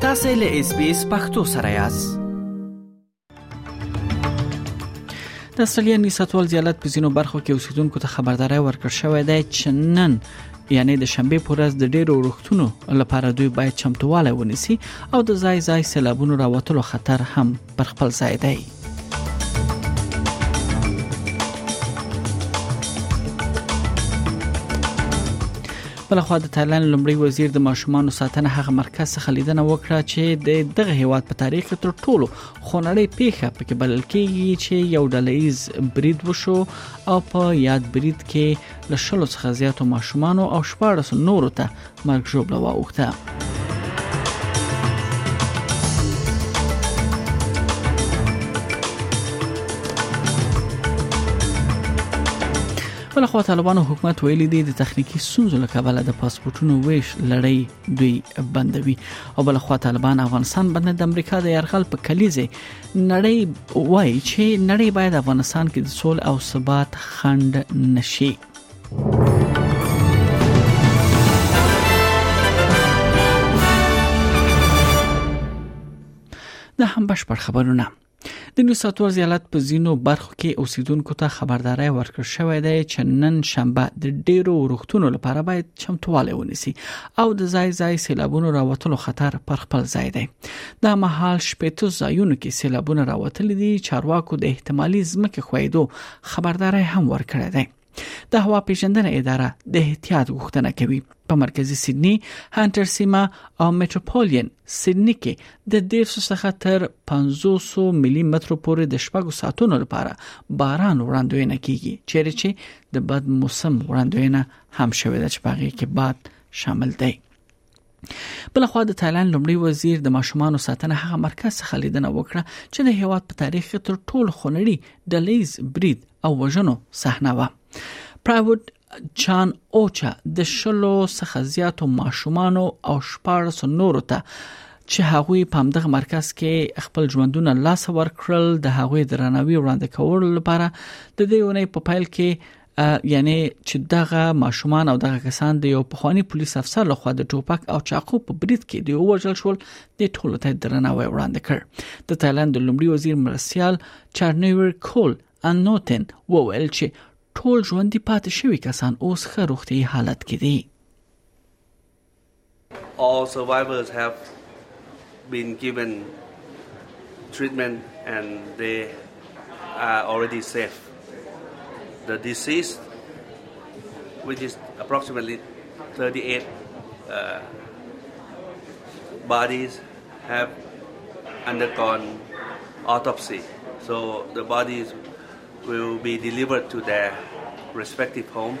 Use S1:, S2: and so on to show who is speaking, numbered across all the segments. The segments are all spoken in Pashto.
S1: تاسو له اس بي اس پختو سره یاست د استرالیا نیساتوال زیالت په زینو برخو کې اوسیدونکو ته خبرداري ورکړ شوې ده چې نن یعنی د شنبه پر ورځ د ډیرو روختونو لپاره دوی باید چمتواله ونیسي او د ځای ځای سیلابونو راوتلو خطر هم پر خپل ځای دی بل خو د تایلند لمړی وزیر د ماشومان ساتنه هغه مرکز څخه لیدنه وکړه چې د دغه هیواد په تاریخ کې تر ټولو خونړی پیښه پکې بلل کیږي چې یو ډلېز برید وشو او په یاد برید کې له شلو څخه زیاتو ماشومان او شپږ نورو ته مرګ ژوبله واوښته. بل خو طالبانو حکومت ویلي دی د تخنیکی سونزو له کبله د پاسپورتونو ویش لړۍ دوی بندوي او بل خو طالبان افغانستان باندې د امریکا د يرغل په کلیزه نړۍ وایي چې نړۍ باید افغانستان کې د سول او ثبات خند نشي د هم بشپړ خبرونه د نیو ساوت ویلز ایالت په ځینو برخو کې اوسیدونکو ته خبرداري ورکړ شوې ده چې نن شنبه د ډیرو ورښتونو لپاره باید چمتواله ونیسي او د ځای ځای سیلابونو راوتلو خطر پر خپل ځای دی د مهال شپېته ځایونو کې سیلابونه راوتل دي چارواکو د احتمالي ځمکې خویدو خبرداري هم ورکړې ده د هوا پیژندنې اداره د احتیاط غوښتنه کوي په مرکزی سیدنی هانټر سیما او میټروپولین سیدنی کې د 1300 څخه تر 500 ملي متر پورې د شپږو ساعتونو لپاره باران وړاندوینه کیږي چیرې چې د بد موسم وړاندوینه هم شوې ده چې باغې کې باد شامل دی بلخوا د تایلند لومړي وزیر د ماشومان ساتنه هغه مرکز څخه لیدنه وکړه چې د هیواد په تاریخ کې تر ټولو خونړي ډلیز برید او وژنو صحنه وه پراوډ چان اوچا د شلو څخه زیاتو ماشومان او شپارس نورو ته چې هغوی په همدغه مرکز کې خپل ژوندونه لاس ورکړل د هغوی درناوی وړاندې کولو لپاره د دې ونې په پایل کې یعنی چې دغه ماشومان او دغه کسان د یو پخوانی پولیس افسر لخوا د ټوپک او چاقو په برید کې دی وژل شول د ټولو ته درناوی وړاندې کړ د تایلند لومړي وزیر مرسیال چارنیور کول انوتن وویل چې ټول ژوندي پاتې شوی کسان اوس ښه روغتي حالت کې دي
S2: all survivors have been given treatment and they are already safe the deceased, which is approximately 38 uh, bodies have undergone autopsy so the bodies will be delivered to their respective homes.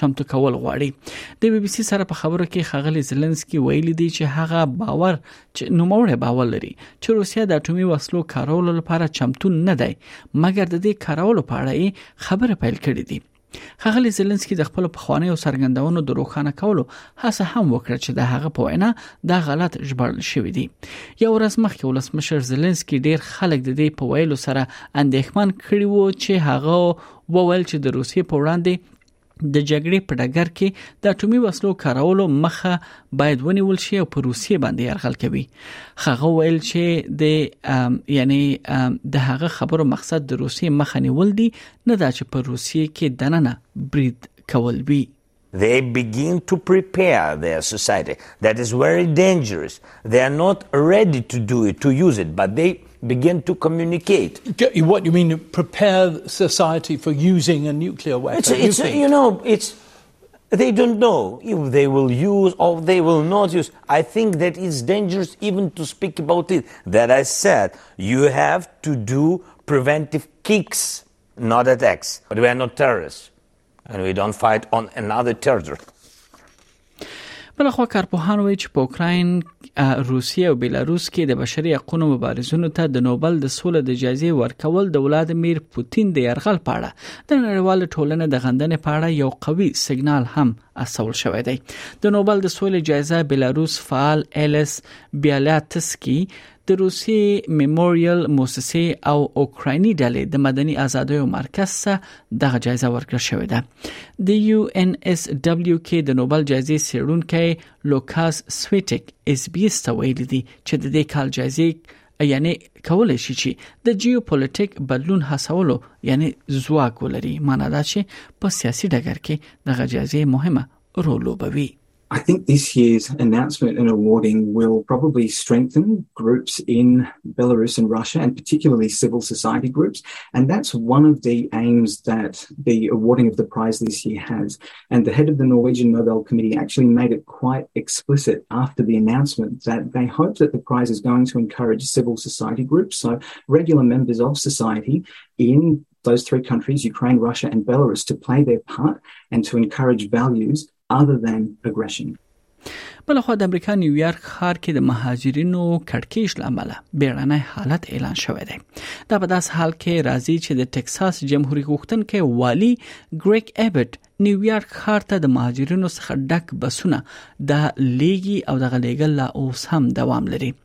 S1: چمتو کول غواړي د بي بي سي سره په خبرو کې خغلی زلنسکي ویلي دی چې هغه باور چې نوموړی باور لري چې روسیا د اټومي وسلو کارولو لپاره چمتو نه دی مګر د دې کارولو په اړه خبره پیل کړې دي خغلی زلنسکي د خپل پخواني او سرګندونو د روخانه کولو هڅه هم وکړه چې د هغه په وینا دا غلط ژبړل شوې دي یو ورځ مخکې ولسمشر زلنسکي ډیر خلک د دې په ویلو سره اندېښمن کړي وو چې هغه وویل چې د روسیې په وړاندې د جګړې په ډګر کې د اټومي وسلو کارولو مخه باید ونیول شي او په روسیې باندې يرغل کوي هغه ویل چې د یعنی د هغه خبرو مقصد د روسیې مخه نیول دي نه دا چې په روسیې کې دننه برید کول وي
S3: They begin to prepare their society. That is very dangerous. They are not ready to do it, to use it, but they begin to communicate.
S4: What you mean, prepare society for using a nuclear weapon?
S3: It's, it's, you, you know, it's they don't know if they will use or they will not use. I think that it's dangerous even to speak about it. That I said, you have to do preventive kicks, not attacks. But we are not terrorists, And we don't fight on another territory.
S1: بل خو کارپوهان وایي چې په اوکراین روسیه او بلاروس کې د بشري حقوقو مبارزونو ته د نوبل د سولې د جایزې ورکول د ولادمیر پوتین د يرغل په اړه د نړیوال ټولنې د غندنې په اړه یو قوي سیګنال هم استول شوې دی د نوبل د سولې جایزه بلاروس فعال الیس بیالاتسکی د روسي میموریل موسسه او اوکرایني ډلې د مدني ازادیو مرکز ته دغه جایزه ورکړل شوې ده د یو ان اس دبليو کې د نوبل جایزې سیړونکو لوکاس سویټیک اس بي اس ته ویلي دي چې د دې کال جایزې یعنی کولای شي چې د جیوپولیټیک بدلون حسولو یعنی ځواک ولري معنی دا چې په سیاسي ډګر کې د غجازي مهمه رول لوبوي
S5: I think this year's announcement and awarding will probably strengthen groups in Belarus and Russia, and particularly civil society groups. And that's one of the aims that the awarding of the prize this year has. And the head of the Norwegian Nobel Committee actually made it quite explicit after the announcement that they hope that the prize is going to encourage civil society groups, so regular members of society in those three countries, Ukraine, Russia, and Belarus, to play their part and to encourage values other than aggression.
S1: بلخوا د امریکا نیویارک ښار کې د مهاجرینو کړکېچ لامل بیړنی حالت اعلان شوی دی دا په داس حال کې راځي چې د ټکساس جمهوریت غوښتونکو والی ګریک ایبټ نیویارک ښار ته د مهاجرینو څخه ډک بسونه د لیګي او د غلیګل لا اوس هم دوام لري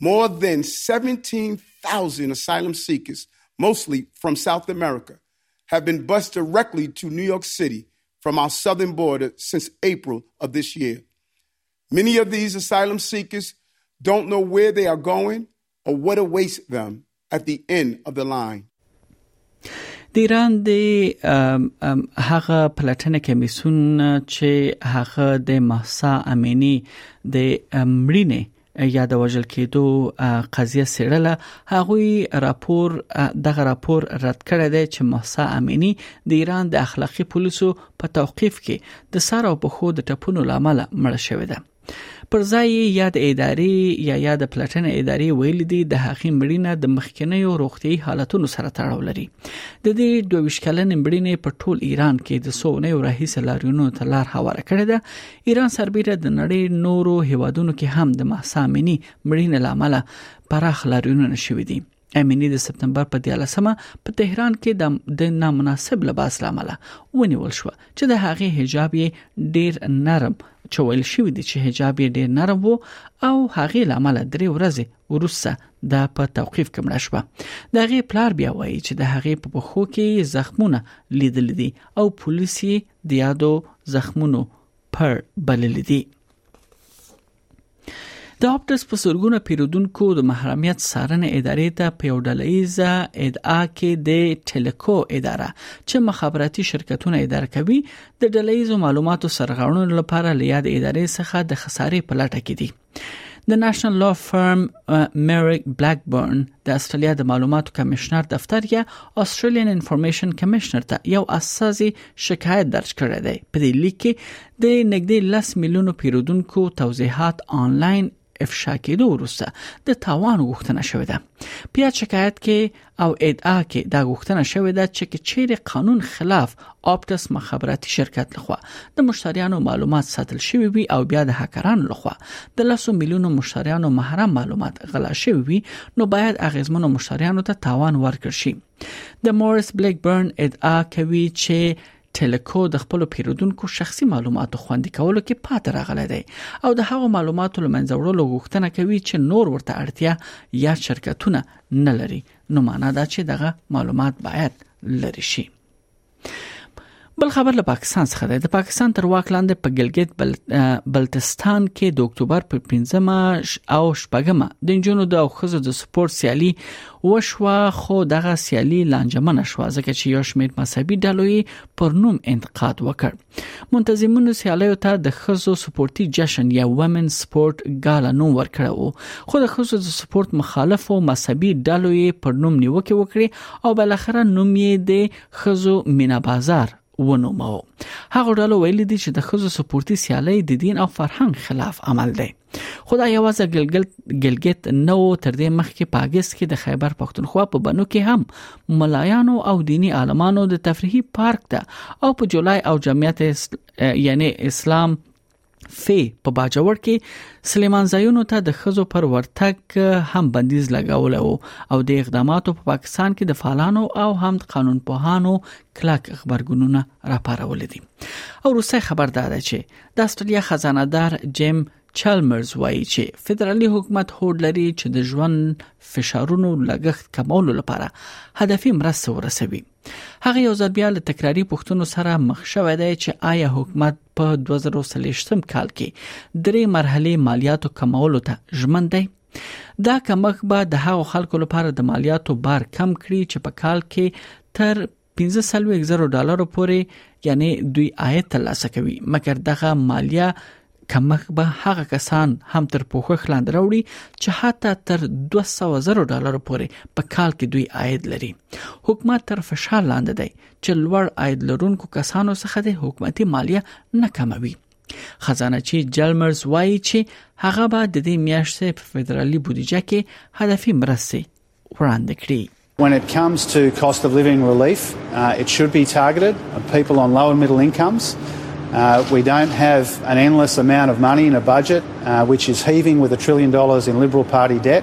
S6: More than 17,000 asylum seekers mostly from South America, have been bused directly to New York City from our southern border since April of this year. Many of these asylum seekers don't know where they are going or what awaits them at the end of the line.
S1: د ایران د هغه پلټنه کمیسون چې هغه د محسا امینی د مړینې یا د وژل کېدو قضیه سړله هغوی راپور دغه راپور رد کړی دی چې محسا امینی د ایران د اخلاقی پولیسو په توقيف کې د سر او په خود ټپونو لامل مړ شوې ده پر ځای یې یاد ادارې یا یاد پلټنې ادارې ویل دي د هغې مړینه د مخکنیو روغتیايي حالتونو سره تړاو لري د دې دوه ویشت کلنې مړینې په ټول ایران کې د سونیو راهیسه لاریونونو ته لار هواره کړې ده ایران سربیره د نړۍ نورو هیوادونو کې هم د محسا امینی مړینې لامل پراخ لاریونونه شوې دي امینی د سپتمبر په 13مه په تهران کې د نامناسب لباس لامل ونیول شو چې د هغې حجاب یې ډیر نرم چویل شوې دي چې حجاب یې ډیر نرم وو او هغې لامل درې ورځې ورسره د په توقيف کې مړ شو د هغې پلار بیا وایي چې د هغې په بخو کې زخمونه لیدل دي او پولیس یې د یادو زخمونو پر بللی دی د اپټس په سرګونه پیرودونکو د محرمیت سارنې ادارې ته په یو ډلېزه ادعا کې د ټیلیکو اداره چې مخابراتي شرکتونه اداره کوي د ډلېزو معلوماتو سرغړونو لپاره لیاد ادارې څخه د خسارې په لټه کې دي د نېشنل لا فرم میریک بلیکبرن د استرالیا د معلوماتو کمشنر دفتر یا استرالین انفارمیشن کمشنر ته یو اساسي شکایت درج کړی دی په دې لیک کې د نګدې 10 میلیونو پیرودونکو توضیحات آنلاین افشا کېدو وروسته د تاوان غوښتنه شوې ده په شکایت کې او ادعا کې دا غوښتنه شوې ده چې چیرې قانون خلاف آپټس مخابراتي شرکت لخوا د مشتریانو معلومات ساتل شوی وي او بیا د هکرانو لخوا د لاسو میلیونو مشتریانو محرم معلومات غلا شوی وي نو باید اغیزمنو مشتریانو ته تاوان ورکړ شي د مورس بلیک برن ادعا کوي چې ټیلکو د خپل پیرودونکو شخصي معلوماتو خوندي کولو کې پاتې راغلی دی او د هغو معلوماتو لمنځه وړلو غوښتنه کوي چې نور ورته اړتیا یا شرکتونه نه لري نو معنا دا چې دغه معلومات باید لری شي بل خبر له پاکستان څخه دی د پاکستان تر واک لاندې په ګلګت بل بلتستان کې د اکتوبر په 15مه او 14مه د جنونو د خوځو د سپورت سیالي وشوه خو دغه سیالي لانجمنه شوه ځکه چې یو شمېر مذهبي ډلو یې پر نوم انتقاد وکړ منتظمونو سیالیو ته د خزو سپورتي جشن یا ومن سپورت ګالا نوم ورکړ او خو د خزو د سپورت مخالفو مذهبي ډلو یې پر نوم نیوکه وکړي او بل اخره نوم یې د خزو مینا بازار ونومو هغه ډلو ویل دي چې د خزو سپورتي سیالي د دین او فرهنګ خلاف عمل دی خو دا یوازې ګلګت ګلګت نو تر دې مخکې پاګست کې د خیبر پښتونخوا په بنو کې هم ملایانو او دینی عالمانو د تفریحي پارک ته او په جولای او جمعیت یعنی اسلام فی په باجوړ کې سلیمان زایونو ته د خزو پر ورتګ هم بندیز لګاوله او د اقداماتو په پاکستان کې د فعالانو او هم قانون پوهانو کلک خبرګونونه راپارول دي او روسي خبردار دی چې د استرالیا خزانه دار جیم چلمرز وایي چې فدرالي حکومت هوډ لري چې د ژوند فشارونو لګښت کمولو لپاره هدفي مرسته ورسوي هغه یو ځل بیا له تکراری پښتنو سره مخ شوې ده چې آیا حکومت په 2023 کال کې درې مرحله مالیاتو کمولو ته ژمن دی دا کمښت به د هغو خلکو لپاره د مالیاتو بار کم کړي چې په کال کې تر پنځه څلوېښت زرو ډالرو پورې یعنی دوی عاید ترلاسه کوي مګر دغه مالیه کمښت به هغه کسان هم تر پوښښ لاندې راوړي چې حتی تر 200 زره ډالر پورې په کال کې دوی عاید لري حکومت تر فشار لاندې دی چې لوړ عاید لرونکو کسانو څخه د حکومتي مالیه نه کموي خزانه چی جلمرز وایي چې هغه به د دې میاشتې په فدرالي بودیجه کې هدفي مرستې وړاندې کړي
S7: When it comes to cost of living relief, uh, it should be targeted at people on low and middle incomes. Uh, we don't have an endless amount of money in a budget, uh, which is heaving with a trillion dollars in Liberal Party debt.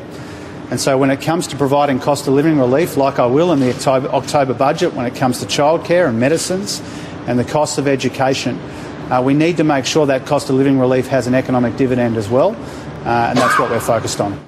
S7: And so, when it comes to providing cost of living relief, like I will in the October, budget, when it comes to childcare and medicines and the cost of education, uh, we need to make sure that cost of living relief has an economic dividend as well. Uh, and that's what we're focused on.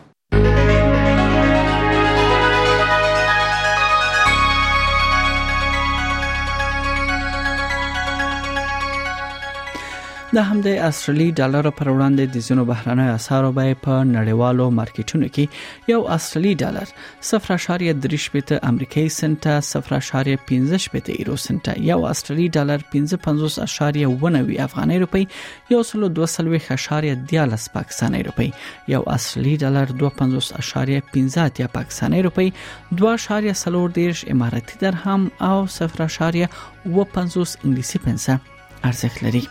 S1: د همدې استرالی ډالر پر وړاندې د زینو بهرنۍ اسعارو بیه په نړیوالو مارکیټونو کې یو استرالی ډالر 0.38 امریکایي سنت 0.15 یورو سنت یو استرالی ډالر 55.19 افغاني روپی یو سلو دو سلویخ اشاریه دیالس پاکستانی روپی یو اصلی ډالر دو پنځوس اشاریه پنځه اتیا پاکستانی روپی دو اشاریه سلور دیرش امارتی درهم او صفر اشاریه و پنځوس انګلیسی پنسه ارزښت لري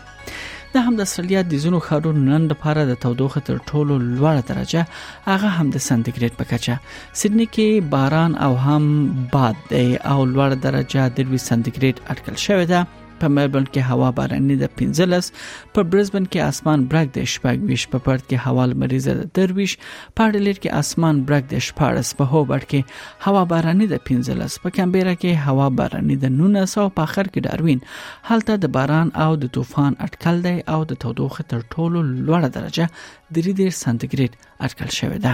S1: د هم د استرالیا د زونو خارو نن لپاره د تودوخه تر ټولو لوړه درجه هغه هم د سانتیګریډ په کچه سیدنی کې باران او هم باد دی او لوړه درجه د 20 سانتیګریډ اټکل شوې ده په ملبورن کې هوا باراني ده 15 په برزبن کې اسمان برګ د شپږ ویش په پرت کې هوا لمریزه ده درویش په اډلیر کې اسمان برګ د شپارس په هوبر کې هوا باراني ده 15 په کمبيرا کې هوا باراني ده 19 او په اخر کې داروین هلته د باران او د طوفان اټکل دی او د تودوخه تر ټولو لوړه درجه 3 سانتیګریډ اټکل شوې ده